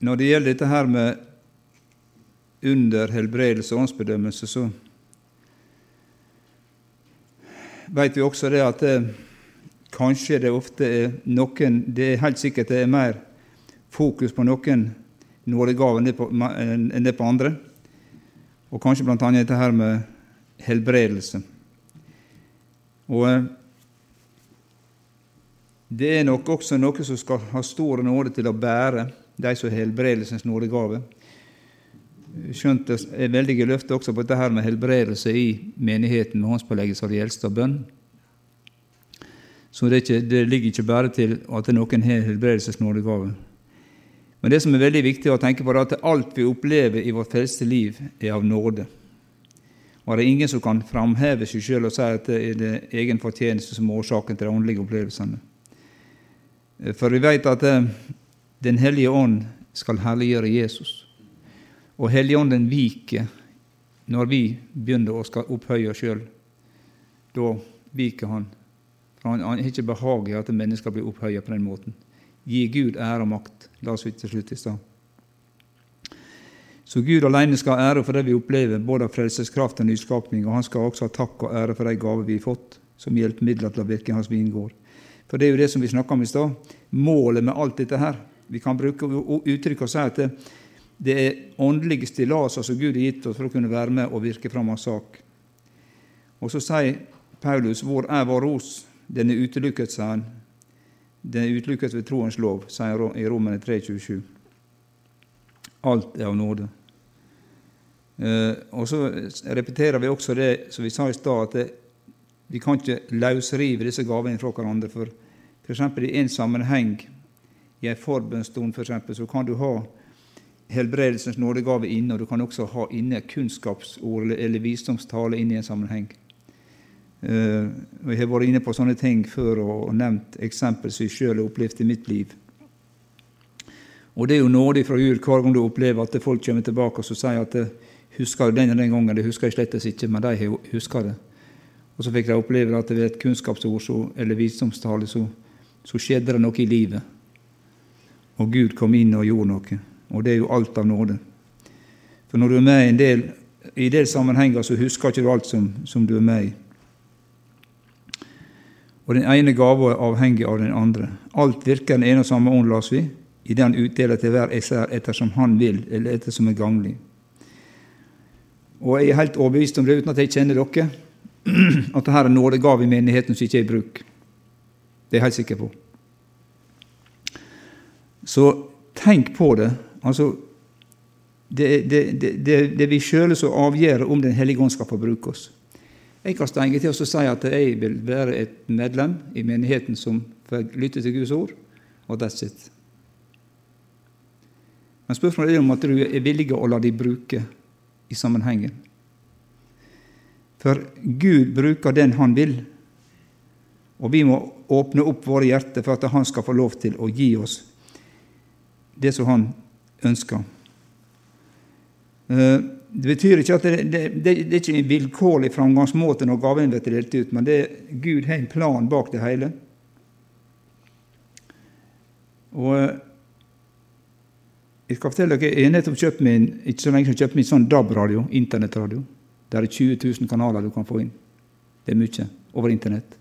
når det gjelder dette her med under helbredelse og åndsbedømmelse, så vet vi også det at det, kanskje det ofte er noen Det er helt sikkert det er mer fokus på noen nådegaver enn det på andre. Og kanskje bl.a. dette her med helbredelse. Og eh, det er nok også noe som skal ha stor nåde til å bære de som har helbredelsens nådegave. Skjønt det er veldige løfter også på dette her med helbredelse i menigheten med håndspåleggelse av de eldste og bønn. Så det, ikke, det, ligger ikke bare til at noen har helbredelsens nådegave. Men det som er veldig viktig å tenke på, er at alt vi opplever i vårt frelste liv, er av nåde. Og det er ingen som kan framheve seg sjøl og si at det er det egen fortjeneste som er årsaken til de åndelige opplevelsene. For vi vet at eh, Den hellige ånd skal herliggjøre Jesus. Og Helligånden viker når vi begynner å skal opphøye oss sjøl. Da viker han. For han har ikke behag i at mennesker blir opphøyet på den måten. Gi Gud ære og makt, la oss til slutt i stad. Så Gud alene skal ha ære for det vi opplever, både av frelseskraft og nyskapning, og han skal også ha takk og ære for de gaver vi har fått som hjelpemidler til å virke i hans vingård. For det er jo det som vi snakka om i stad. Målet med alt dette her. Vi kan bruke uttrykk og si at det, det er åndelige stillaser som Gud har gitt oss for å kunne være med og virke fram hans sak. Og så sier Paulus, 'Hvor er vår ros?' Den er utelukket, sier han. Den er utelukket ved troens lov, sier han i Romene 3,27. Alt er av nåde. Eh, og så repeterer vi også det som vi sa i stad, at det, vi kan ikke løsrive disse gavene fra hverandre. For f.eks. i en sammenheng, i en forbønnsstund f.eks., så kan du ha helbredelsens nådegave inne, og du kan også ha inne kunnskapsord eller visdomstale inne i en sammenheng. Uh, jeg har vært inne på sånne ting før og nevnt eksempel som jeg sjøl har opplevd i mitt liv. Og det er jo nådig fra Gud hver gang du opplever at folk kommer tilbake og sier at husker den og den gangen. Det husker jeg slett ikke, men de husker det. Og så fikk de oppleve at ved et kunnskapsord så, eller visdomstale så, så, skjedde det noe i livet. Og Gud kom inn og gjorde noe. Og det er jo alt av nåde. For når du er med i en del, i del sammenhenger, så husker ikke du alt som, som du er med i. Og den ene gava er avhengig av den andre. Alt virker den ene og samme ånd, las vi, i den utdeler til hver især ettersom han vil, eller ettersom er ganglig. Og jeg er helt overbevist om det, uten at jeg kjenner dere, at dette er nådegave i menigheten som ikke er i bruk. Det er jeg helt sikker på. Så tenk på det. Altså, det, det, det, det vi sjøle som avgjør om Den hellige ånd skal få bruke oss. Jeg kan stenge til å si at jeg vil være et medlem i menigheten som får lytte til Guds ord, og that's it. Men spørsmålet er om at du er villig å la dem bruke i sammenhengen. For Gud bruker den han vil, og vi må åpne opp våre hjerter for at han skal få lov til å gi oss det som han ønsker. Eh, det betyr ikke at det, det, det, det er ikke en vilkårlig framgangsmåte når gaven blir delt ut, men Gud har en plan bak det hele. Og eh, jeg skal fortelle dere, jeg har nettopp kjøpt min, ikke så lenge siden kjøpt min sånn DAB-radio, internettradio. Der er 20 000 kanaler du kan få inn. Det er mye over Internett.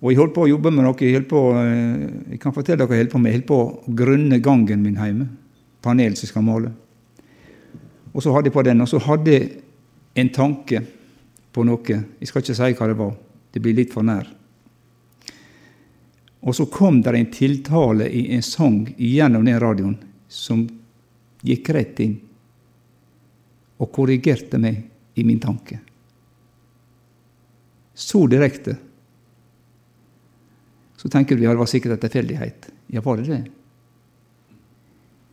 Og jeg holdt på å jobbe med noe. Jeg, på, eh, jeg kan fortelle dere jeg holdt på med. Jeg holdt på å grunne gangen min hjemme. Panel som jeg skal male. Og så hadde jeg på den, og så hadde jeg en tanke på noe. Jeg skal ikke si hva det var. Det blir litt for nær. Og så kom det en tiltale i en sang gjennom den radioen som gikk rett inn og korrigerte meg i min tanke. Så direkte. Så tenker du ja, det var sikkert en tilfeldighet. Ja, var det det?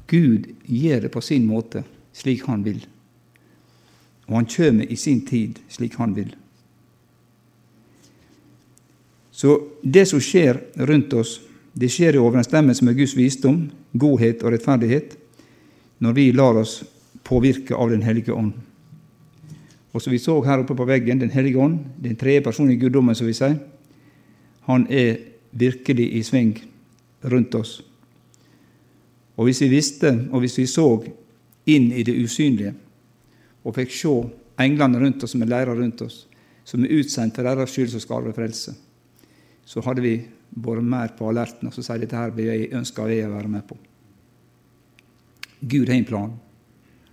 Gud gjør det på sin måte, slik han vil. Og han kommer i sin tid, slik han vil. Så det som skjer rundt oss, det skjer i overensstemmelse med Guds visdom, godhet og rettferdighet når vi lar oss påvirke av Den hellige ånd. Og som vi så her oppe på veggen, Den hellige ånd, den tredje personen i guddommen, som vi sier, han er virkelig i sving rundt oss. Og hvis vi visste, og hvis vi så inn i det usynlige, og fikk se englene rundt oss som er leirer rundt oss, som er utsendt for deres skyld som skal arve frelse, så hadde vi vært mer på alerten og så sier dette her jeg ønsker jeg å være med på. Gud har en plan,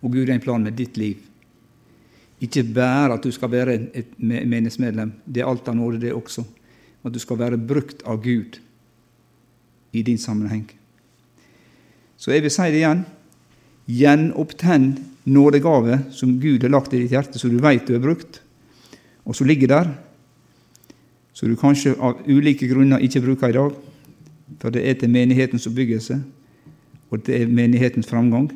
og Gud har en plan med ditt liv. Ikke bare at du skal være et menighetsmedlem, det er alt av nåde, det også. At du skal være brukt av Gud i din sammenheng. Så jeg vil si det igjen. Gjenopptenn nådegave som Gud har lagt i ditt hjerte, så du veit du har brukt, og som ligger der, som du kanskje av ulike grunner ikke bruker i dag. For det er til menighetens oppbyggelse, og det er menighetens framgang.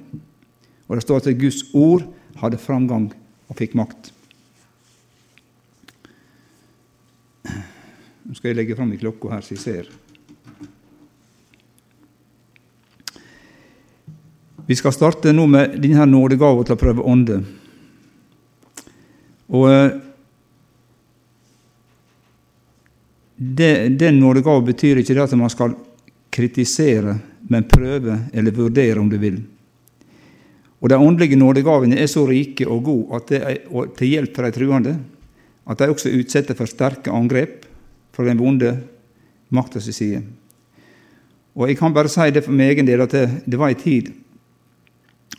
Og det står at Guds ord hadde framgang og fikk makt. Nå skal jeg legge fram i klokka her, så jeg ser. Vi skal starte nå med denne nådegaven til å prøve ånde. Og eh, det, Den nådegaven betyr ikke det at man skal kritisere, men prøve eller vurdere, om du vil. Og De åndelige nådegavene er så rike og gode at det er til hjelp for de truende at de også utsetter for sterke angrep fra den vonde makta si side. Og Jeg kan bare si det for min egen del at det, det var en tid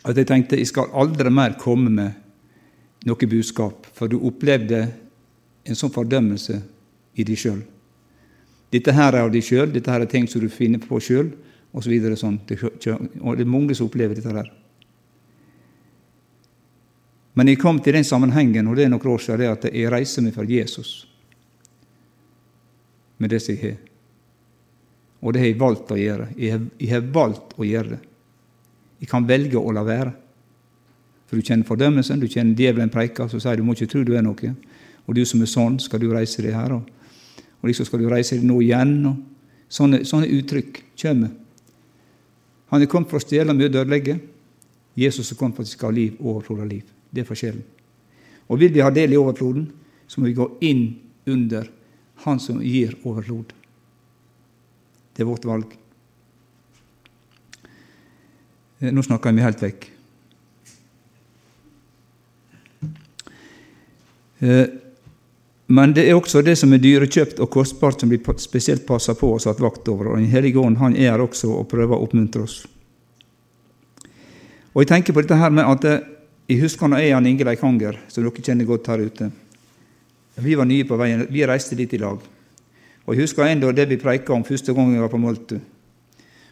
at jeg tenkte jeg skal aldri mer komme med noe budskap, for du opplevde en sånn fordømmelse i deg sjøl. Dette her er av deg sjøl, dette her er ting som du finner på sjøl, osv. Så sånn. Og det er mange som opplever dette her. Men jeg kom til den sammenhengen, og det er noen år siden, at jeg reiser meg for Jesus med det som jeg har. Og det har jeg valgt å gjøre. Jeg har, jeg har valgt å gjøre det. Jeg kan velge å la være. For du kjenner fordømmelsen, du kjenner djevelen preker, som sier du må ikke tro du er noe. Og du som er sånn, skal du reise deg her? Og, og liksom skal du reise deg nå igjen? Og sånne, sånne uttrykk kommer. Han er kommet for å stjele, mye ødelegge. Jesus er kommet for at vi skal ha liv, overflod av liv. Det er forskjellen. Og vil vi ha del i overfloden, så må vi gå inn under Han som gir overflod. Det er vårt valg. Eh, nå snakker meg helt vekk. Eh, men det er også det som er dyrekjøpt og kostbart, som blir spesielt passa på og satt vakt over. Og Den hellige ånd han er her også og prøver å oppmuntre oss. Og Jeg tenker på dette her med at eh, jeg husker når jeg og Inge Leikanger, som dere kjenner godt her ute Vi var nye på veien. Vi reiste dit i lag. Og Jeg husker ennå det vi preika om første gang jeg var på Moltu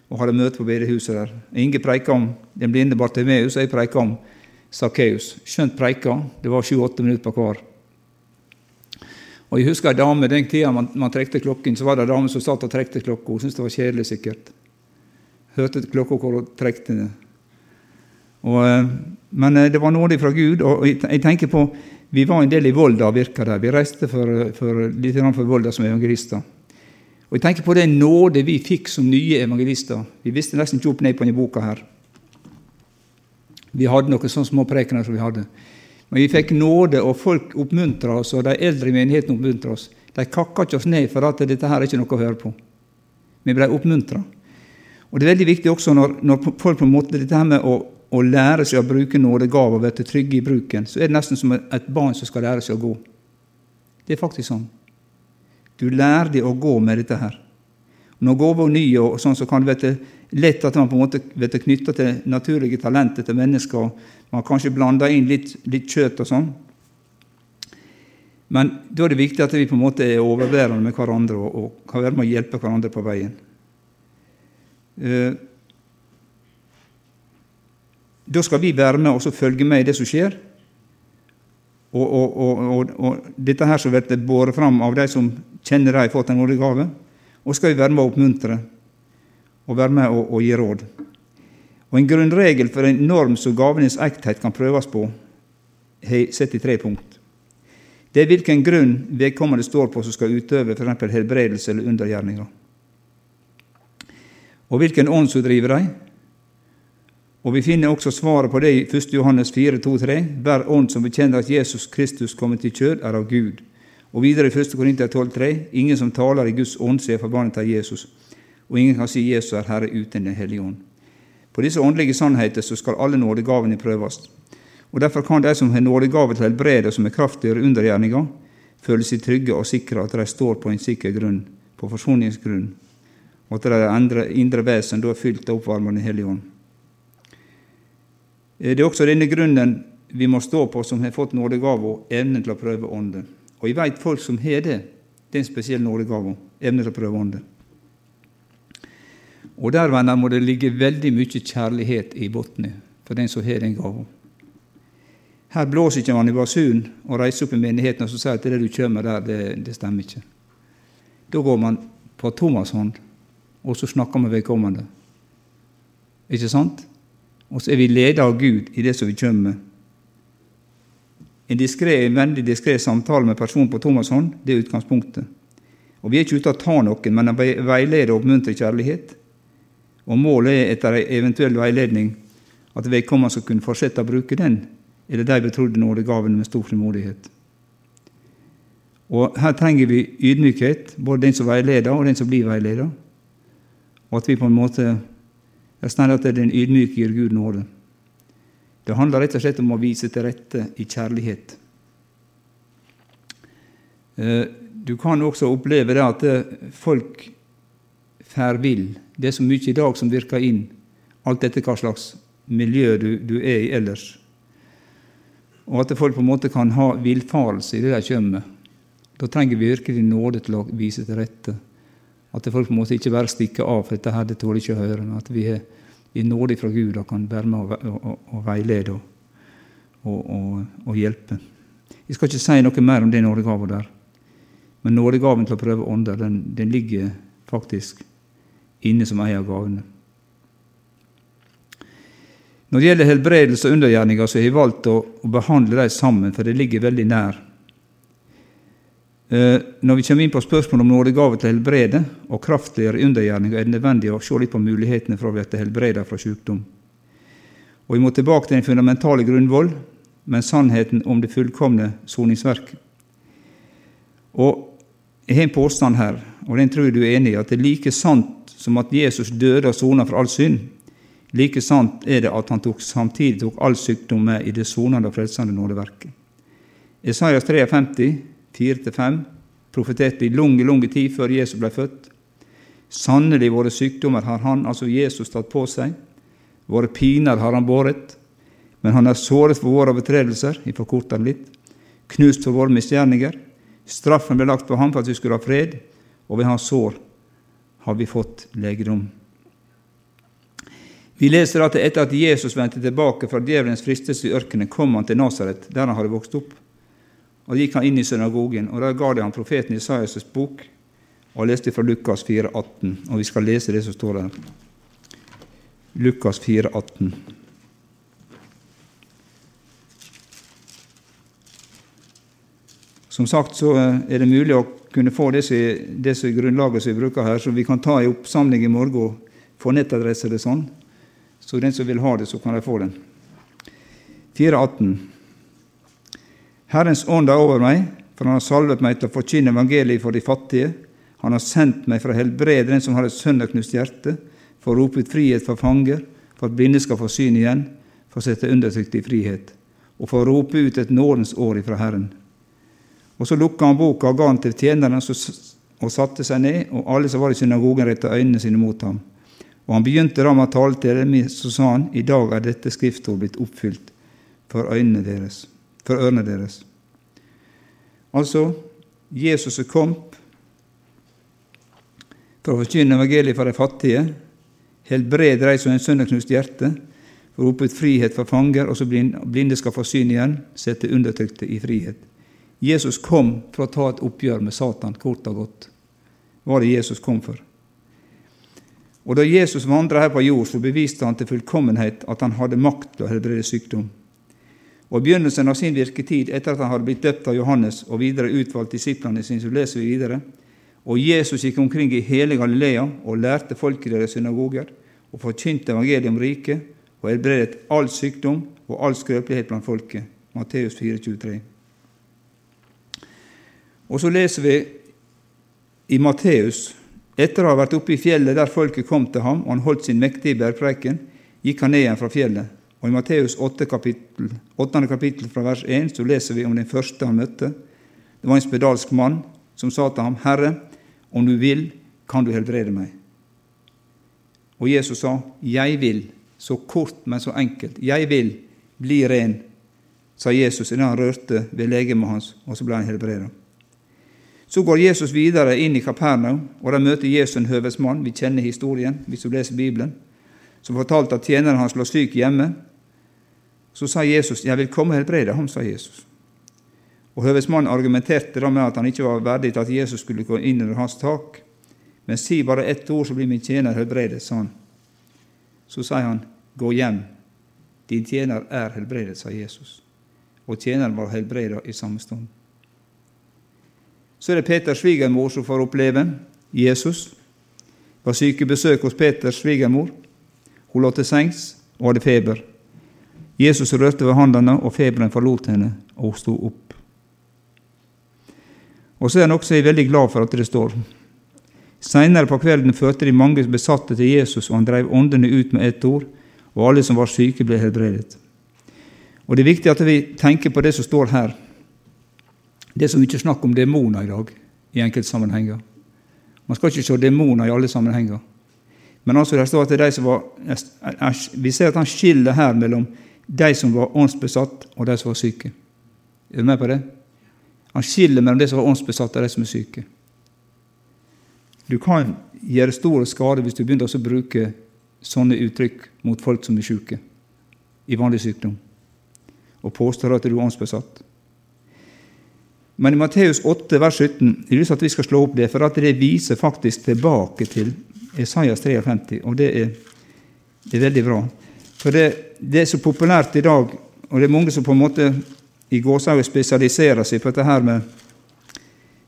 og hadde møte på bedehuset der. Inge preika om den blinde Bartimeus, og jeg preika om Sakkeus. Skjønt preika. Det var sju-åtte minutter på hver. Og Jeg husker ei dame den tida man, man trekte klokken, så var det ei dame som satt og trekte klokka. Hun syntes det var kjedelig, sikkert. Hørte klokka hvor hun trekte den. Og, eh, men eh, det var nåde fra Gud. og jeg tenker på, Vi var en del i Volda, virka der. Vi reiste for, for, litt for Volda som evangelister. Og Jeg tenker på den nåde vi fikk som nye evangelister. Vi visste nesten ikke opp ned på denne boka her. Vi hadde noen sånne små prekener som vi hadde. Men vi fikk nåde, og folk oppmuntra oss, og de eldre i menigheten oppmuntra oss. De kakka ikke oss ned for at dette her er ikke noe å høre på. Vi ble oppmuntra. Og det er veldig viktig også når, når folk på en måte dette her med å, å lære seg å bruke nådegaver og være trygge i bruken, så er det nesten som et barn som skal lære seg å gå. Det er faktisk sånn. Du lærer deg å gå med dette her. Når gåva er ny, og sånn, så kan det være lett at man på en måte blir knytta til naturlige talenter til mennesker. Man kanskje blander inn litt, litt kjøtt og sånn. Men da er det viktig at vi på en måte er overbærende med hverandre og, og kan være med å hjelpe hverandre på veien. Eh, da skal vi være med og følge med i det som skjer. Og, og, og, og, dette her som blir båret fram av de som kjenner de har fått en nådegave, og skal vi være med å oppmuntre og være med og, gi råd. Og En grunnregel for en norm som gavenes ekthet kan prøves på, har sett i tre punkt. Det er hvilken grunn vedkommende står på som skal utøve f.eks. helbredelse eller undergjerninger. Og hvilken ånd som driver dem, og Vi finner også svaret på det i 1. Johannes 4, 2-3. Hver ånd som bekjenner at Jesus Kristus kommet til kjød, er av Gud. Og videre i 1. Korinter 12, 3. Ingen som taler i Guds ånd, ser forbannet av Jesus. Og ingen kan si Jesus er Herre uten Den hellige ånd. På disse åndelige sannheter så skal alle nådegavene prøves. Og Derfor kan de som har nådegave til å helbrede, som er kraftigere undergjerninger, føle seg trygge og sikre at de står på en sikker grunn, på forsoningsgrunn, og at deres indre vesen da er fylt av oppvarmende Hellige Ånd. Eh, det er også denne grunnen vi må stå på, som har fått nådegave og evnen til å prøve ånden. Og jeg vet folk som har det. Det er en spesiell nådegave, evnen til å prøve ånden. Og der venner, må det ligge veldig mye kjærlighet i bunnen for den som har den gaven. Her blåser ikke man i basun og reiser opp i menigheten og sier at det du kommer der, det, det stemmer ikke. Da går man på Thomas' hånd, og så snakker man vedkommende. Ikke sant? Og så er vi ledet av Gud i det som vi kommer med. En, diskret, en vennlig, diskré samtale med personen på Thomas' det er utgangspunktet. Og Vi er ikke ute å ta noen, men å veilede og oppmuntre kjærlighet. Og Målet er etter en eventuell veiledning at vedkommende skal kunne fortsette å bruke den eller de betrodde nådegavene med stor frimodighet. Og Her trenger vi ydmykhet, både den som veileder, og den som blir veileder. Og at vi på en måte jeg snakker at den ydmyke gir Gud nåde. Det handler rett og slett om å vise til rette i kjærlighet. Eh, du kan også oppleve det at eh, folk fær vill. Det er så mye i dag som virker inn, alt etter hva slags miljø du, du er i ellers. Og at folk på en måte kan ha villfarelse i det de kommer med. Da trenger vi virkelig nåde til å vise til rette. At folk på en måte ikke bare stikker av, for dette her det tåler ikke å høre. Men at vi er i nåde fra Gud og kan være med og, og, og veilede og, og, hjelpe. Jeg skal ikke si noe mer om den nådegaven der. Men nådegaven til å prøve ånder, den, den ligger faktisk inne som en av gavene. Når det gjelder helbredelse og undergjerninger, så har jeg valgt å, å behandle dem sammen, for det ligger veldig nær. Eh, når vi kommer inn på spørsmålet om nådegave til helbrede og kraftigere undergjerninger, er det nødvendig å se litt på mulighetene for å bli helbredet fra sykdom. Og Vi må tilbake til den fundamentale grunnvoll, men sannheten om det fullkomne soningsverket. Og Jeg har en påstand her, og den tror jeg du er enig i, at det er like sant som at Jesus døde og sona for all synd, Like sant er det at han tok, samtidig tok all sykdom med i det sonende og frelsende nådeverket. Isaias 53, 4-5, profeterte i lang, lang tid før Jesus ble født. Sannelig våre sykdommer har han, altså Jesus, tatt på seg. Våre piner har han båret. Men han er såret for våre overtredelser, jeg forkorter litt, knust for våre misgjerninger. Straffen ble lagt på ham for at vi skulle ha fred, og ved hans sår har vi fått legedom. Vi leser at etter at Jesus vendte tilbake fra djevelens fristelse i ørkenen, kom han til Nasaret, der han hadde vokst opp. Og gikk han inn i synagogen, og der ga de han profeten Isaias' bok, og leste fra Lukas 4, 18. Og vi skal lese det som står der. Lukas 4, 18. Som sagt så er det mulig å kunne få disse, er grunnlaget som vi bruker her, så vi kan ta i oppsamling i morgen og få nettadresse eller sånn. Så den som vil ha det, så kan de få den. 4.18. Herrens ånd er over meg, for han har salvet meg til å forkynne evangeliet for de fattige. Han har sendt meg for å helbrede den som har et sønderknust hjerte, for å rope ut frihet for fanger, for at blinde skal få syn igjen, for å sette undertrykte i frihet, og for å rope ut et nådens år ifra Herren. Og så lukka han boka og ga den til tjenerne, og satte seg ned, og alle som var i synagogen, retta øynene sine mot ham. Og han begynte da med å tale til dem, så sa han, i dag er dette skriftord blitt oppfylt for øynene deres, for ørene deres. Altså, Jesus er kommet for å forkynne evangeliet for de fattige, helbrede de som har sønderknust hjerte, for å ut frihet for fanger, og så blinde skal få syn igjen, sette undertrykte i frihet. Jesus kom for å ta et oppgjør med Satan, kort og godt. Var det Jesus kom for? Og da Jesus vandra her på jord, så beviste han til fullkommenhet at han hadde makt til å helbrede sykdom. Og I begynnelsen av sin virketid, etter at han hadde blitt døpt av Johannes og videre utvalgt disiplene sine, så leser vi videre. Og Jesus gikk omkring i hele Galilea og lærte folk i deres synagoger og forkynte evangeliet om riket og helbredet all sykdom og all skrøpelighet blant folket. Matteus 4,23. Og så leser vi i Matteus etter å ha vært oppe i fjellet der folket kom til ham, og han holdt sin mektige bergpreken, gikk han ned igjen fra fjellet. Og I Matteus 8, kapittel, 8. kapittel fra vers 1 så leser vi om den første han møtte. Det var en spedalsk mann som sa til ham, 'Herre, om du vil, kan du helbrede meg.' Og Jesus sa, 'Jeg vil', så kort, men så enkelt. 'Jeg vil bli ren', sa Jesus idet han rørte ved legemet hans, og så ble han helbredet. Så går Jesus videre inn i Kapernaum, og der møter Jesus en høvesmann. Vi kjenner historien hvis du leser Bibelen. Som fortalte at tjeneren hans lå syk hjemme. Så sa Jesus, 'Jeg vil komme og helbrede ham', sa Jesus. Og Høvesmannen argumenterte da med at han ikke var verdig til at Jesus skulle gå inn under hans tak. Men si bare ett ord, så blir min tjener helbredet, sa han. Så sier han, 'Gå hjem, din tjener er helbredet', sa Jesus. Og tjeneren var helbredet i samme stund. Så er det Peters svigermor som får oppleve Jesus. Var sykebesøk hos Peters svigermor. Hun lå til sengs og hadde feber. Jesus rørte ved håndene, og feberen forlot henne, og hun sto opp. Og så er han også veldig glad for at det står Seinere på kvelden førte de mange besatte til Jesus, og han drev åndene ut med ett ord, og alle som var syke, ble helbredet. Og Det er viktig at vi tenker på det som står her. Det er så mye snakk om demoner i dag i enkeltsammenhenger. Man skal ikke se demoner i alle sammenhenger. Men altså det står at det er de som var, vi ser at han skiller her mellom de som var åndsbesatt, og de som var syke. Er du med på det? Han skiller mellom de som var åndsbesatt, og de som er syke. Du kan gjøre stor skade hvis du begynner å bruke sånne uttrykk mot folk som er syke i vanlig sykdom, og påstår at du er åndsbesatt. Men i Matteus 8, vers 17 jeg lyst at vi skal slå opp det, for at det viser faktisk tilbake til Esaias 53, og det er, det er veldig bra. For det, det, er så populært i dag, og det er mange som på en måte i gåsehudet spesialiserer seg på dette her med,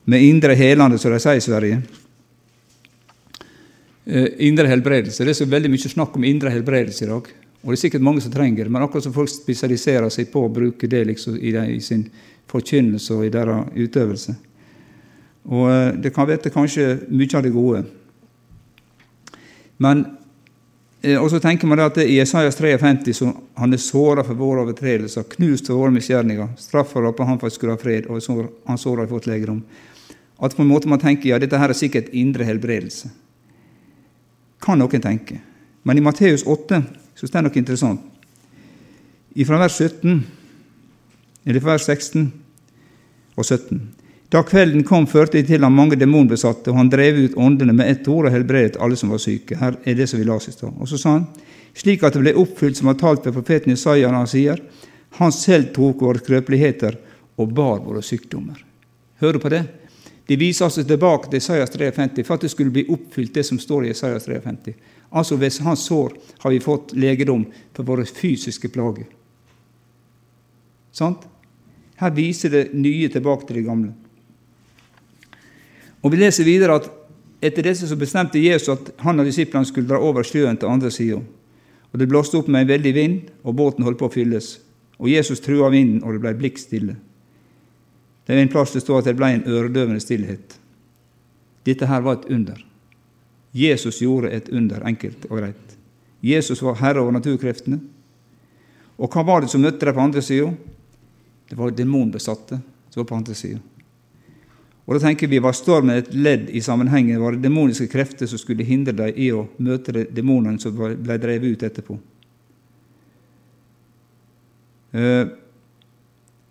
med indre helende, som de sier i Sverige. Eh, indre helbredelse. Det er så veldig mye snakk om indre helbredelse i dag. Og det er sikkert mange som trenger det, men akkurat som folk spesialiserer seg på å bruke det liksom i, de, i, sin forkynnelse og i deres utøvelse. Og eh, det kan vite kanskje mye av det gode. Men og så tenker man at I Isaias 53 så han er såra for våre overtredelser, knust for våre misgjerninger. Straffa på han for at skulle ha fred, og han såra fått legedom. At på en måte man tenker ja, dette her er sikkert indre helbredelse kan noen tenke. Men i Matteus 8 så står det noe interessant. Fra vers 17, eller fra vers 16 og 17. Da kvelden kom, førte de til ham mange demonbesatte, og han drev ut åndene med ett ord og helbredet alle som var syke. Her er det som vi las i stad. Og så sa han, slik at det ble oppfylt som har talt ved profeten Jesaja, når han sier, han selv tok våre skrøpeligheter og bar våre sykdommer. Hører du på det? De viser altså tilbake til Isaias 53 for at det skulle bli oppfylt, det som står i Isaias 53. Altså ved hans sår har vi fått legedom for våre fysiske plager. Sant? Her viser det nye tilbake til det gamle. Og Vi leser videre at etter dette så bestemte Jesus at han og disiplene skulle dra over sjøen til andre sida. Det blåste opp med en veldig vind, og båten holdt på å fylles. Og Jesus trua vinden, og det ble blikk stille. Det er en plass det står at det ble en øredøvende stillhet. Dette her var et under. Jesus gjorde et under, enkelt og greit. Jesus var herre over naturkreftene. Og hva var det som møtte dem på andre sida? Det var demonbesatte som var på andre sida. Og da tenker vi, Var stormen et ledd i sammenhengen? Var det demoniske krefter som skulle hindre dem i å møte de demonene som ble drevet ut etterpå? Uh,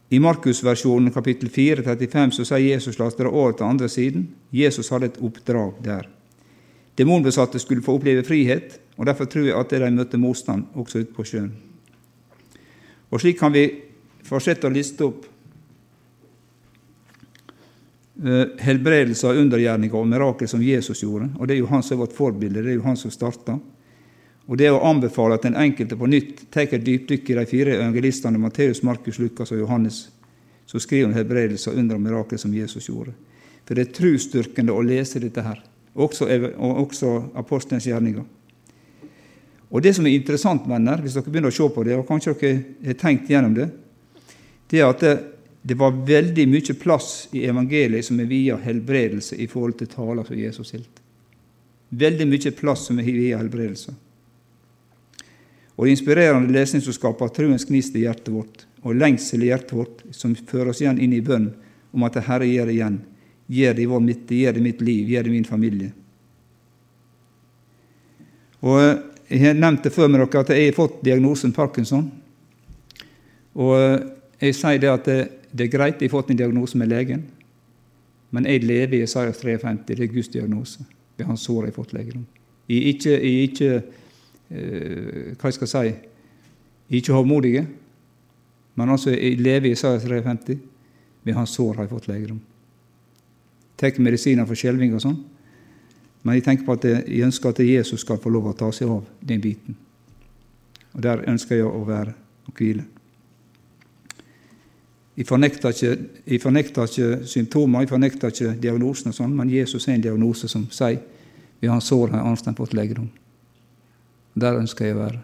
i Markusversjonen kapittel 4, 35 så sier Jesus la oss dra over til andre siden. Jesus hadde et oppdrag der. Demonbesatte skulle få oppleve frihet, og derfor tror jeg at de møtte motstand også ute på sjøen. Og Slik kan vi fortsette å liste opp uh, av undergjerninger og mirakel som Jesus gjorde. Og Det er jo han som er vårt forbilde, det er jo han som starta. Og det å anbefale at den enkelte på nytt tar et dypdykk i de fire evangelistene Matteus, Markus, Lukas og Johannes, så skriver han helbredelse under og mirakel som Jesus gjorde. For det er trosstyrkende å lese dette her, også, og også apostelens gjerninger. Og Det som er interessant, venner, hvis dere begynner å se på det, og kanskje dere har tenkt gjennom det, det er at det, det var veldig mye plass i evangeliet som er via helbredelse i forhold til taler som Jesus holdt. Veldig mye plass som er via helbredelse. og inspirerende lesning som skaper troens gnist i hjertet vårt, og lengsel i hjertet vårt, som fører oss igjen inn i bønn om at det Herre gjør det igjen. Gjør det i vår midte, gjør det i mitt liv, gjør det i min familie. Og Jeg har nevnt det før med dere at jeg har fått diagnosen Parkinson. Og jeg sier det at det, er greit, jeg har fått en diagnose med legen, men jeg lever i Isaias 53. Det er Guds diagnose. Er hans sår jeg har fått legedom. Jeg er ikke, jeg er ikke eh, Hva jeg skal si Jeg er ikke hovmodig, men altså, jeg lever i Isaias 53. Ved hans sår har jeg fått legedom. Tar medisiner for skjelving og sånn. Men jeg tenker på at jeg ønsker at Jesus skal få lov å ta seg av den biten. Og Der ønsker jeg å være og hvile. Jeg fornekter ikke, ikke symptomer, jeg fornekter ikke diagnosen, og sånn, men Jesus er en diagnose som sier vi har sår har anstendt fått legedom. Der ønsker jeg å være.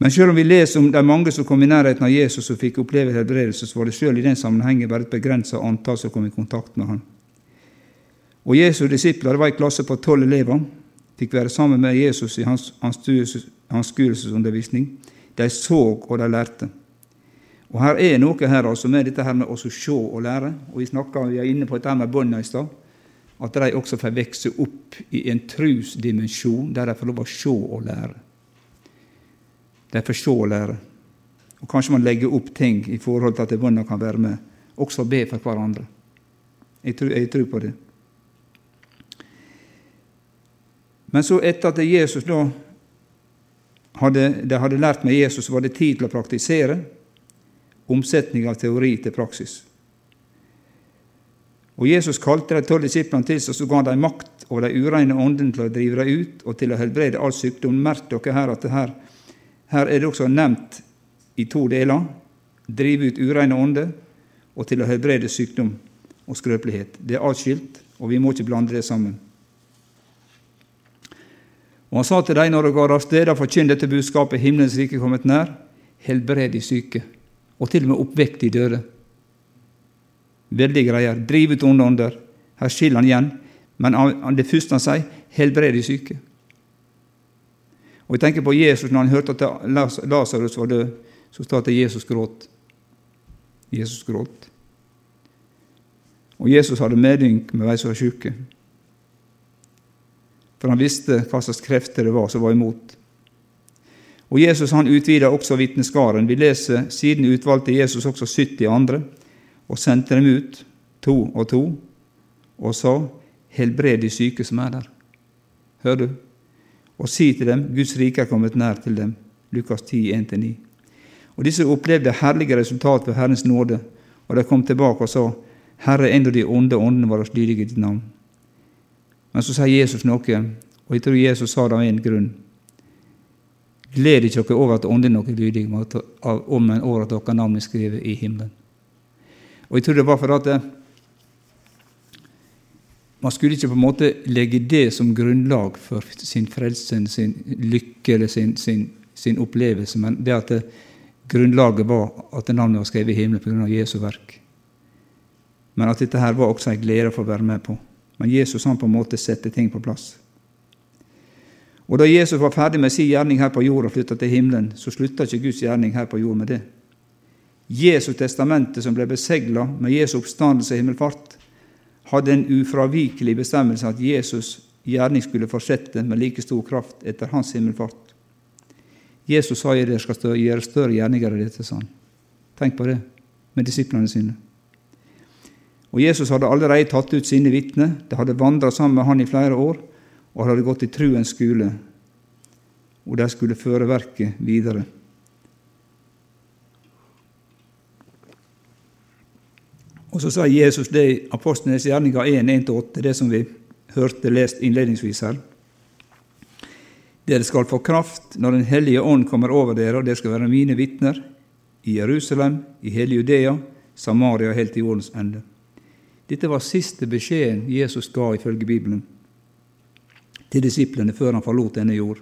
Men selv om vi leser om de mange som kom i nærheten av Jesus og fikk oppleve helbredelse, så var det selv i den sammenhengen bare et begrenset antall som kom i kontakt med ham. Og Jesu disipler var i klasse på tolv elever. Fikk være sammen med Jesus i hans, hans skuelsesundervisning. De så og de lærte. Og Her er noe her altså med dette her med å se og lære. Og Vi snakket, vi er inne på dette med båndene i stad. At de også får vokse opp i en trusdimensjon der de får lov å se og lære. De får se og lære. Og Kanskje man legger opp ting i forhold til at bøndene kan være med. Også be for hverandre. Jeg tror, jeg tror på det. Men så etter at Jesus da hadde, de hadde lært med Jesus, var det tid til å praktisere omsetning av teori til praksis. Og Jesus kalte de tolv disiplene til seg, så ga de makt over de ureine åndene til å drive dem ut og til å helbrede all sykdom. Merk dere her at her, her er det også nevnt i to deler. Drive ut ureine ånder og til å helbrede sykdom og skrøpelighet. Det er atskilt, og vi må ikke blande det sammen. Og han sa til dem når de går av sted, forkynn dette budskapet, himmelens rike er kommet nær, helbred de syke, og til og med oppvekk de døde. Veldig greier. Driv ut onde ånder. Her skiller han igjen, men det første han sier, helbred de syke. Og Jeg tenker på Jesus når han hørte at Lasarus var død, så står det at Jesus gråt. Jesus gråt. Og Jesus hadde medynk med de som var syke. For han visste hva slags krefter det var som var imot. Og Jesus han utvida også vitneskaren. Vi leser siden utvalgte Jesus også 70 andre og sendte dem ut, to og to, og sa:" Helbred de syke som er der. Hører du? Og si til dem:" Guds rike er kommet nær til dem. Lukas 10, 1-9. Og Disse opplevde herlige resultat ved Herrens nåde, og de kom tilbake og sa:" Herre, enda de onde åndene var oss lydige i ditt navn. Men så sier Jesus noe, og jeg tror Jesus sa det av en grunn. Gled ikke dere over at ånden er lydig, om en over at dere navn er skrevet i himmelen. Og jeg tror det var for at eh, man skulle ikke på en måte legge det som grunnlag for sin frelse, sin lykke eller sin, sin, sin opplevelse, men det at det, eh, grunnlaget var at navnet var skrevet i himmelen pga. Jesu verk. Men at dette her var også en glede å være med på. Men Jesus han på en måte setter ting på plass. Og Da Jesus var ferdig med sin gjerning her på jord og flytta til himmelen, så slutta ikke Guds gjerning her på jord med det. Jesu testamentet, som ble besegla med Jesu oppstandelse og himmelfart, hadde en ufravikelig bestemmelse at Jesus' gjerning skulle fortsette med like stor kraft etter hans himmelfart. Jesus sa at dere skal gjøre større gjerninger enn dette, sa han. Tenk på det med disiplene sine. Og Jesus hadde allerede tatt ut sine vitner. De hadde vandra sammen med han i flere år og hadde gått i truens skole. Og de skulle føre verket videre. Og Så sa Jesus det i Apostlenes gjerninger 1.1-8, det som vi hørte lest innledningsvis her. Dere skal få kraft når Den hellige ånd kommer over dere, og dere skal være mine vitner i Jerusalem, i hele Judea, Samaria helt til jordens ende. Dette var siste beskjeden Jesus ga ifølge Bibelen til disiplene før han forlot denne jord.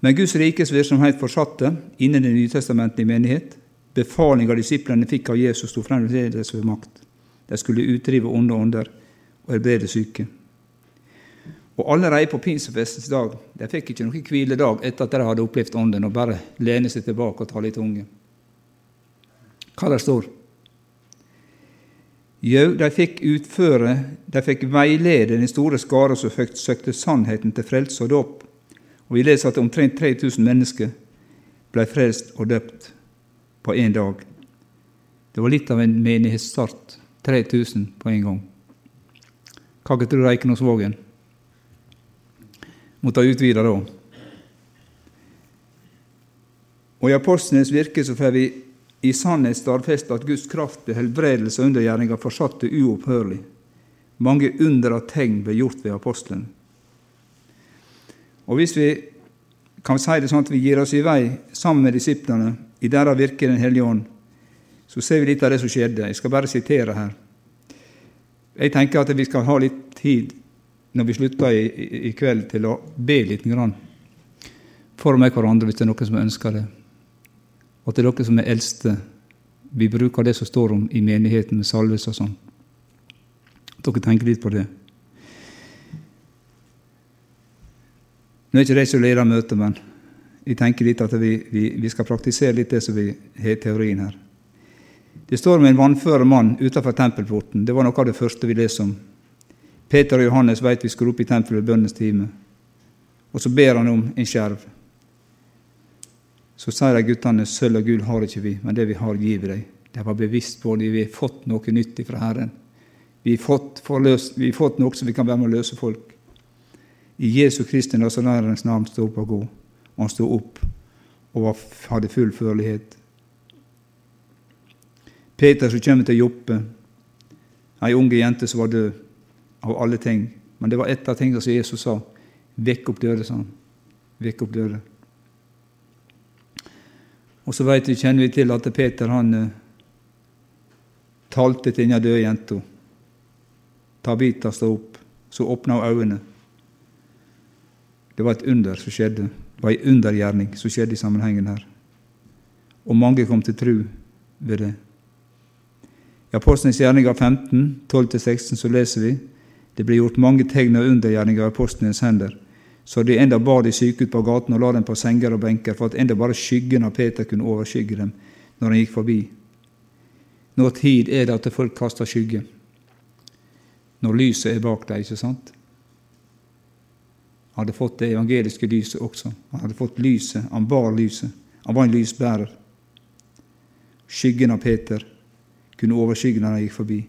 Men Guds rikes virksomhet fortsatte innen Det nye testamentet i menighet. Befalinga disiplene fikk av Jesus, sto fremdeles ved makt. De skulle utdrive onde ånder og helbrede syke. Og allerede på pinsefestens dag de fikk ikke noen hviledag etter at de hadde opplevd Ånden, og bare lene seg tilbake og ta litt unge. Hva der står? Jo, de fikk utføre, de fikk veilede den store skare som søkte sannheten til frelse og dåp. Og Vi leser at omtrent 3000 mennesker ble frelst og døpt på én dag. Det var litt av en menighetsstart. 3000 på en gang. Hva tror du Eikenosvågen? Måtte utvide da. Og I apostlenes virke så får vi i sannhet stadfeste at Guds kraft ved helbredelse og undergjerninger fortsatte uopphørlig. Mange under og tegn ble gjort ved apostlene. Og Hvis vi kan si det sånn at vi gir oss i vei sammen med disiplene i deres virke i Den hellige ånd, så ser vi litt av det som skjedde. Jeg skal bare sitere her. Jeg tenker at vi skal ha litt tid når vi slutter i, i, i kveld, til å be litt grann for meg hverandre hvis det er noen som ønsker det. Og til dere som er eldste, vi bruker det som står om i menigheten med salvelse og sånn. Dere tenker litt på det. Nå er ikke det som leder møtet, men jeg tenker litt at vi, vi, vi, skal praktisere litt det som vi har teorien her. Det står om en vannføre mann utenfor tempelporten. Det var noe av det første vi leser om. Peter og Johannes vet vi skulle opp i tempelet ved bønnens time. Og så ber han om en skjerv. Så sier de guttene sølv og gull har ikke vi, men det vi har, gir vi deg. De var bevisst på det. Vi har fått noe nytt fra Herren. Vi har fått, forløst, vi har fått noe som vi kan være med å løse folk. I Jesu Kristi Nasarenes navn stå opp og gå. Og han sto opp og hadde full førlighet. Peter som kommer til Joppe, ei unge jente som var død av alle ting. Men det var ett av tingene som Jesus sa. Vekk opp døde, sa han. Vekk opp døde. Og så vet vi, kjenner vi til at Peter han uh, talte til denne døde jenta. Tabita stod opp, så åpna hun øynene. Det var et under som skjedde. Det var en undergjerning som skjedde i sammenhengen her. Og mange kom til tro ved det. I Apostlenes gjerninger 15, 12-16 så leser vi det ble gjort mange tegn og undergjerninger av apostlenes hender, så de enda bar de syke ut på gaten og la dem på senger og benker, for at enda bare skyggen av Peter kunne overskygge dem når han gikk forbi. Når tid er det at folk kaster skygge? Når lyset er bak deg, ikke sant? Han hadde fått det evangeliske lyset også. Han hadde fått lyset, han bar lyset. Han var en lysbærer. Skyggen av Peter kunne overskygge når han gikk forbi.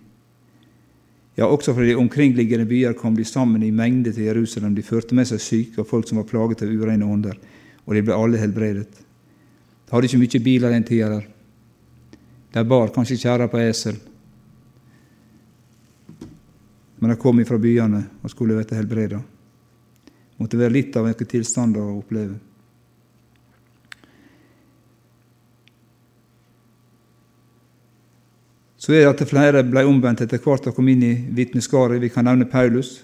Ja, også fra de omkringliggende byer kom de sammen i mengde til Jerusalem. De førte med seg syke og folk som var plaget av ureine ånder, og de ble alle helbredet. De hadde ikke mye biler den tida der. De bar kanskje kjerra på esel. Men de kom fra byene og skulle bli helbreda måtte være litt av noen tilstander å oppleve. Så er det at flere ble omvendt etter hvert og kom inn i vitneskaret. Vi kan nevne Paulus,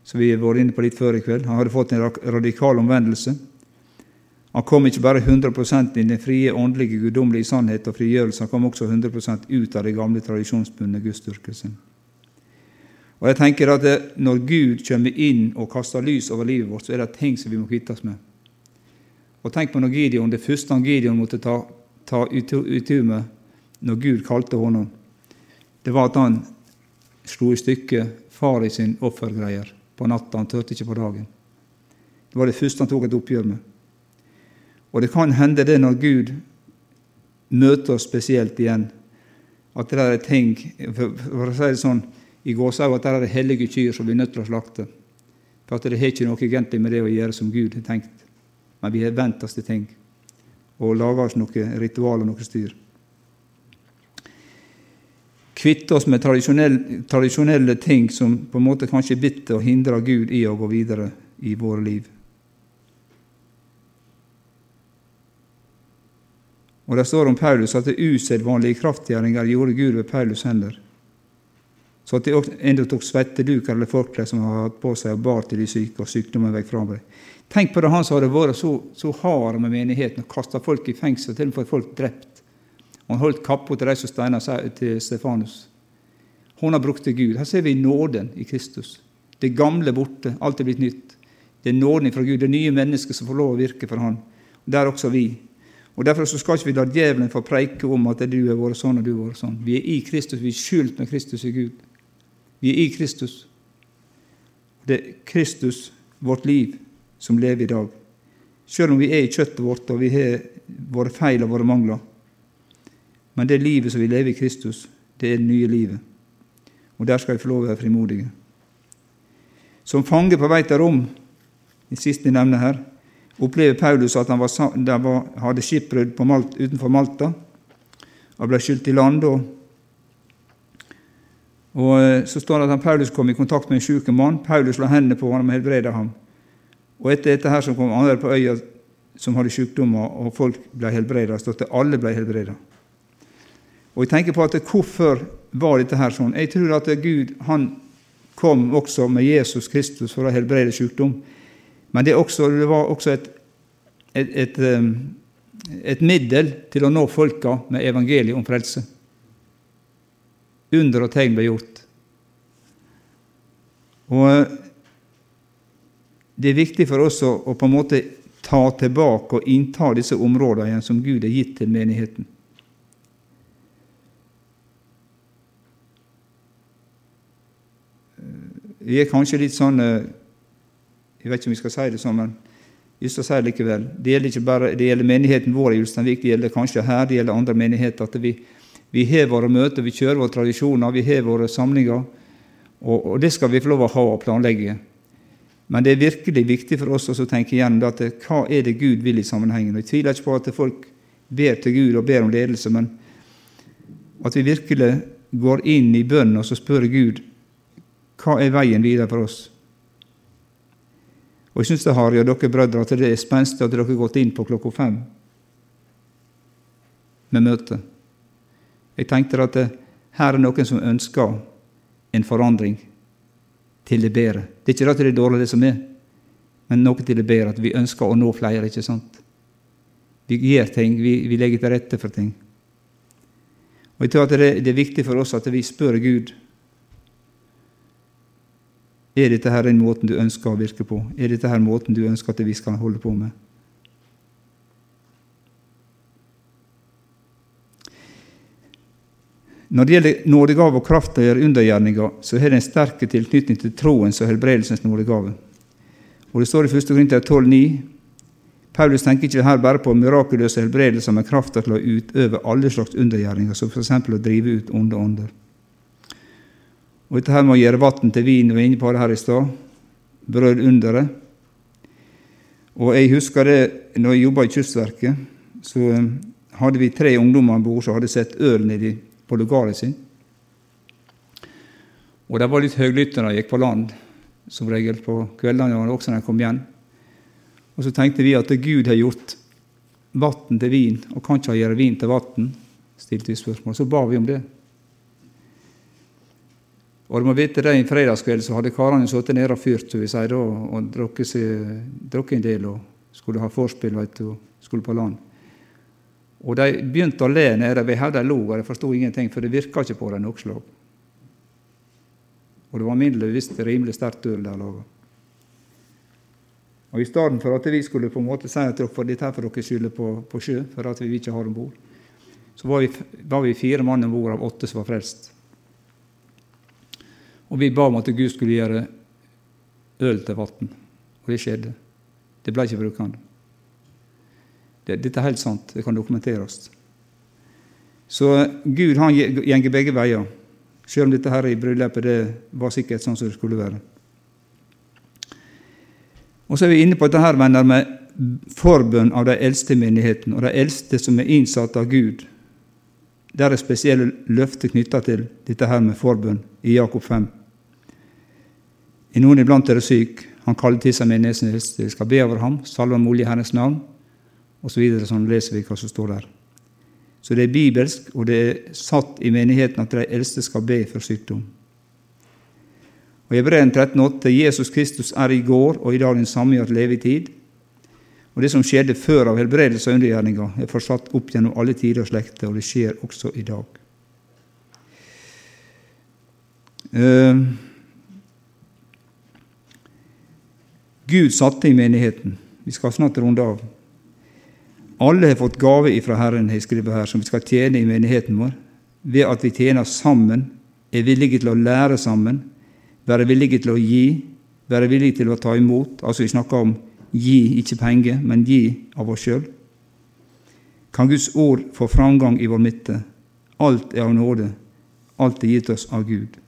som vi har vært inne på litt før i kveld. Han hadde fått en radikal omvendelse. Han kom ikke bare 100 inn i den frie, åndelige, guddommelige sannhet og frigjørelse, han kom også 100 ut av den gamle, tradisjonsbundne gudsdyrkelsen. Og jeg tenker at det, Når Gud kommer inn og kaster lys over livet vårt, så er det ting som vi må kvitte oss med. Og Tenk på når Gideon, det første han Gideon måtte ta, ta utu med når Gud kalte honom, det var at han slo i stykker far i sin offergreier på natta. Han turte ikke på dagen. Det var det første han tok et oppgjør med. Og det kan hende det når Gud møter oss spesielt igjen, at det er ting For, å si det sånn i gåseøyne at det er hellige kyr som vi er nødt til å slakte. For at det har ikke noe egentlig med det å gjøre som Gud har tenkt. Men vi har vent oss til ting og laga oss noe ritual og noe styr. Kvitte oss med tradisjonelle, tradisjonelle ting som på en måte kanskje er bitter og hindrer Gud i å gå videre i våre liv. Og Det står om Paulus at det usedvanlige kraftgjerninger gjorde Gud ved Paulus' hender så at de enda tok svetteduker eller forklær som han hatt på seg, og bar til de syke, og sykdommen vekk fra dem. Tenk på det han som hadde vært så, så hard med menigheten og kasta folk i fengsel, til og med folk drept. Og han holdt kappa til de som steina til Stefanus. Hun har brukt til Gud. Her ser vi nåden i Kristus. Det gamle er borte, alt er blitt nytt. Det er nåden fra Gud, det er nye mennesker som får lov å virke for Han. Der også vi. Og Derfor så skal ikke vi la djevelen få preike om at du har vært sånn og du har vært sånn. Vi er i Kristus, vi er skjult med Kristus i Gud. Vi er i Kristus. Det er Kristus, vårt liv, som lever i dag. Selv om vi er i kjøttet vårt og vi har våre feil og våre mangler. Men det livet som vi lever i Kristus, det er det nye livet. Og der skal vi få lov å være frimodige. Som fange på vei til Rom, det siste jeg nevner her, opplever Paulus at han var, var, hadde skipbrudd Malt, utenfor Malta. Han ble skylt i land. Og, og eh, Så står det at Paulus kom i kontakt med en syk mann. Paulus la hendene på ham og helbreda ham. Og etter dette her så kom andre på øya som hadde sykdommer, og folk ble helbreda. Det alle ble helbreda. Og jeg tenker på at Hvorfor var dette her sånn? Jeg tror at Gud han kom også med Jesus Kristus for å helbrede sykdom. Men det, også, det var også et, et, et, um, et, middel til å nå folka med evangeliet om frelse. Under og tegn ble gjort. Og uh, det er viktig for oss å på en måte ta tilbake og innta disse områdene igjen som Gud har gitt til menigheten. Vi er kanskje litt sånn uh, jeg vet ikke om vi skal si det sånn, men vi skal si det likevel. Det gjelder ikke bare det gjelder menigheten vår i Ulsteinvik, det gjelder kanskje her, det gjelder andre menigheter. at Vi, vi har våre møter, vi kjører våre tradisjoner, vi har våre samlinger. Og, og, det skal vi få lov å ha og planlegge. Men det er virkelig viktig for oss å tenke igjen at hva er det Gud vil i sammenhengen. Og Jeg tviler ikke på at folk ber til Gud og ber om ledelse, men at vi virkelig går inn i bønnen og så spør Gud hva er veien videre for oss. Og jeg syns det, Harry og dere brødre, at det er spenstig at dere har gått inn på klokka fem med møte. Jeg tenkte at det, her er noen som ønsker en forandring til det bedre. Det er ikke at det er dårlig, det som er, men noe til det bedre. At vi ønsker å nå flere. ikke sant? Vi gjør ting, vi, vi legger til rette for ting. Og jeg tror at det, det er viktig for oss at vi spør Gud er dette her den måten du ønsker å virke på? Er dette her måten du ønsker at vi skal holde på med? Når det gjelder nådegave og kraft å gjøre undergjerninger, så har det en sterk tilknytning til troens og helbredelsens nådegave. Og Det står i 1. Korinter 12,9 Paulus tenker ikke her bare på mirakuløse helbredelser, men krafta til å utøve alle slags undergjerninger, som f.eks. å drive ut onde ånder. Og dette her med å gjøre vann til vin, vi var inne på det her i stad. Brød underet. Og jeg husker det når jeg jobba i Kystverket, så um, hadde vi tre ungdommer om bord som hadde sett øl nedi på lugaret sin. Og de var litt høylytte når de gikk på land, som regel på kveldene og også når de kom igjen. Og så tenkte vi at Gud har gjort vann til vin, og kan ikke gjøre vin til vann? stilte vi spørsmål. Så ba vi om det. Og du må vite det, En fredagskveld så hadde karene sittet nede og fyrt som vi sier da, og drukket en del og skulle ha vorspiel og skulle på land. Og De begynte å le nede Vi hodet. De lo, og de forsto ingenting, for det virka ikke på dem noe slag. Og det var visst rimelig sterkt øl de laga. Og I stedet for at vi skulle på en måte si at for dette for dere skylde på, på sjø, for at vi ikke har om bord, så var vi, var vi fire mann om bord av åtte som var frelst. Og vi ba om at Gud skulle gjøre øl til vann. Og det skjedde. Det ble ikke brukende. dette er helt sant. Det kan dokumenteres. Så Gud han gjenger begge veier, selv om dette her i bryllupet det var sikkert sånn som det skulle være. Og Så er vi inne på dette her, venner, med forbønn av de eldste i menigheten, og de eldste som er innsatt av Gud. Der er spesielle løfter knytta til dette her med forbønn i Jakob 5. Er noen iblant er det syk, han kaller til seg menigheten, de skal be over ham, salve ham olje i Herrens navn, osv. Så videre, sånn leser vi hva som står der. Så det er bibelsk, og det er satt i menigheten at de eldste skal be for sykdom. Og I Hebreeren 13,8.: Jesus Kristus er i går og i dag den samme i at leve i tid. Og Det som skjedde før av helbredelse og undergjerninger, er fortsatt opp gjennom alle tider og slekter, og det skjer også i dag. Uh, Gud satte i menigheten. Vi skal snart runde av. Alle har fått gave ifra Herren, har jeg skrevet her, som vi skal tjene i menigheten vår, ved at vi tjener sammen, er villige til å lære sammen, være villige til å gi, være villige til å ta imot. Altså vi snakker om gi, ikke penger, men gi av oss sjøl. Kan Guds ord få framgang i vår midte? Alt er av nåde. Alt er gitt oss av Gud.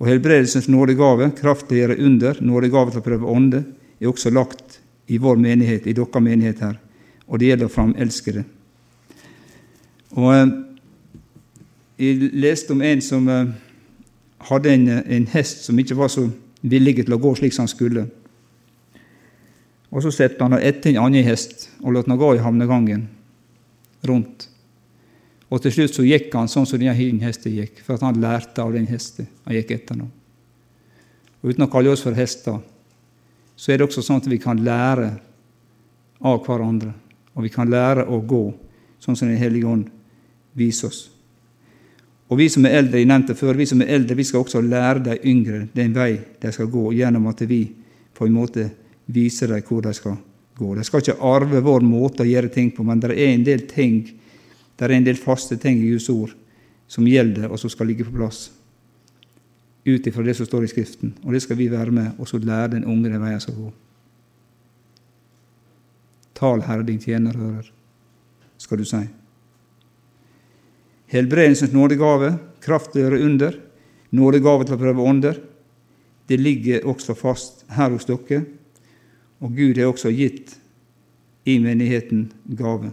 Og helbredelsens nådegave, kraft til å gjøre under, nådegave til å prøve ånde, er også lagt i vår menighet, i deres menighet her. Og det gjelder å framelske det. Og eh, Jeg leste om en som eh, hadde en, en, hest som ikke var så villig til å gå slik som han skulle. Og Så satte han etter en annen hest og lot den gå i havnegangen rundt. Og til slutt så gikk han sånn som denne hesten gikk, for at han lærte av den hesten han gikk etter nå. Og Uten å kalle oss for hester, så er det også sånn at vi kan lære av hverandre. Og vi kan lære å gå sånn som Den hellige ånd viser oss. Og vi som er eldre, jeg nevnte før, vi som er eldre, vi skal også lære de yngre den vei de skal gå, gjennom at vi på en måte viser dem hvor de skal gå. De skal ikke arve vår måte å gjøre ting på, men det er en del ting det er en del faste ting i Guds ord som gjelder, og som skal ligge på plass ut ifra det som står i Skriften. Og det skal vi være med og så lære den unge den veien skal gå. Tal, Herre, din tjener hører, skal du si. Helbredelsens nådegave, gjøre under, nådegave til å prøve ånder, det ligger også fast her hos dere. Og Gud har også gitt i menigheten gave.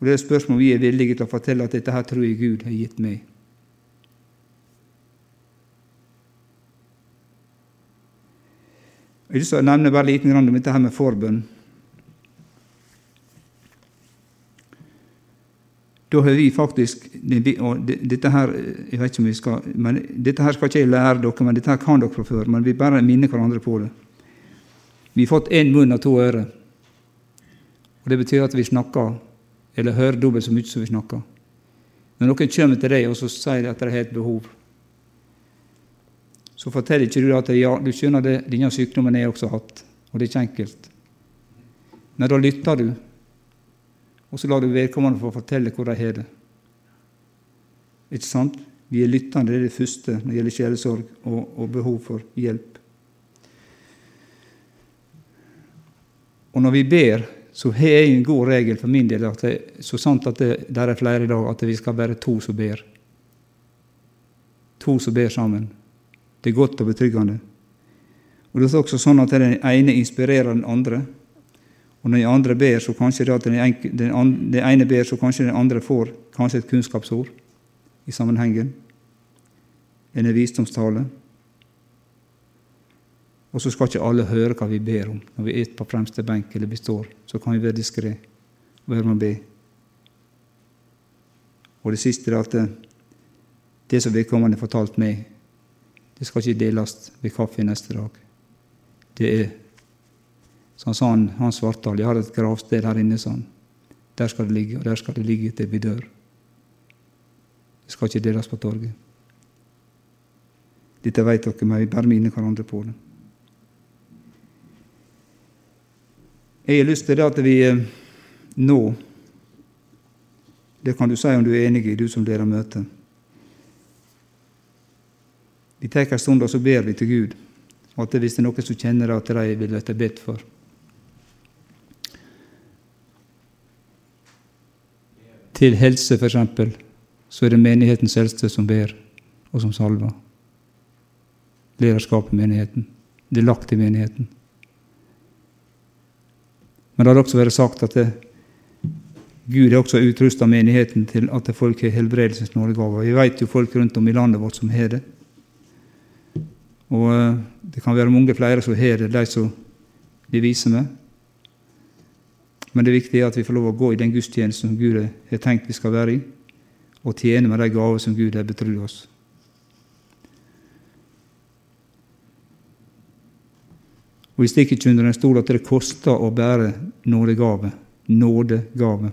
Og Det er et spørsmål vi er villige til å fortelle at dette her tror jeg Gud har gitt meg. Jeg vil nevne bare liten grann om dette her med forbønn. Da har vi faktisk og dette her, jeg vet ikke om vi skal, men dette her skal ikke jeg lære dere, men dette her kan dere fra før. Men vi bare minner hverandre på det. Vi har fått én munn og to ører. Og Det betyr at vi snakker eller hører dobbelt så mye som vi snakker. Når noen kommer til deg og så sier at de har et behov, så forteller ikke du at ja, du skjønner det, denne sykdommen er også hatt, og det er ikke enkelt. Men da lytter du, og så lar du vedkommende få fortelle hvor de har det. Ikke sant? Vi er lyttende, det er det første når det gjelder sjelesorg og, og behov for hjelp. Og når vi ber så har jeg en god regel for min del at det, så sant at det der er flere i dag, at vi skal være to som ber. To som ber sammen. Det er godt og betryggende. Og Det er også sånn at den ene inspirerer den andre. Og når den andre ber, så kanskje det at den, ene, den ene ber, så kanskje den andre får kanskje et kunnskapsord i sammenhengen. En visdomstale. Og så skal ikke alle høre hva vi ber om når vi er på fremste benk eller vi står. Så kan vi være diskré og være med å be. Og det siste er at det som vedkommende fortalte fortalt meg, det skal ikke deles ved kaffe neste dag. Det er Sånn sa han, Hans Svartdal, jeg har et gravsted her inne, sånn. Der skal det ligge, og der skal det ligge til vi dør. Det skal ikke deles på torget. Dette vet dere, men vi bare minner hverandre på det. Jeg har lyst til det at vi eh, nå Det kan du si om du er enig i, du som leder møtet. Vi tar en stund, og så ber vi til Gud. Og at hvis det er noen som kjenner at de vil bli bedt for Til helse, f.eks., så er det menighetens eldste som ber, og som salver. Lederskapet i menigheten. Det er lagt i menigheten. Men det har også vært sagt at det, Gud har også utrusta menigheten til at folk har helbredelsens nådegaver. Vi vet jo folk rundt om i landet vårt som har det. Og eh, det kan være mange flere som har det, de som de viser med. Men det viktige er at vi får lov å gå i den gudstjenesten som Gud har tenkt vi skal være i, og tjene med de gaver som Gud har betrodd oss. Og Vi stikker ikke under en stol at det koster å bære nådegave. Nådegave.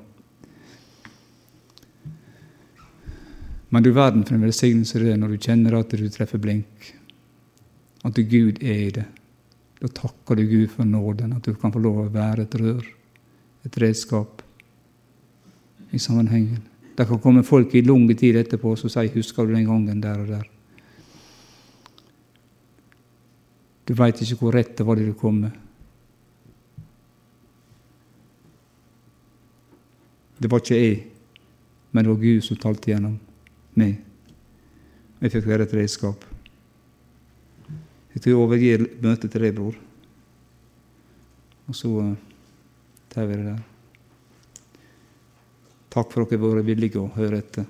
Men du verden for en velsignelse det er når du kjenner at du treffer blink. At Gud er i det. Da takker du Gud for nåden, at du kan få lov å være et rør, et redskap i sammenhengen. Det kan komme folk i lang tid etterpå som sier 'Husker du den gangen der og der?' Du veit ikke hvor rett det var det du kom med. Det var ikke jeg, men det var Gud som talte gjennom meg. Jeg fikk være et redskap. Jeg tror jeg overgir møtet til deg, bror. Og så uh, tar vi det der. Takk for at dere har vært villige å høre etter.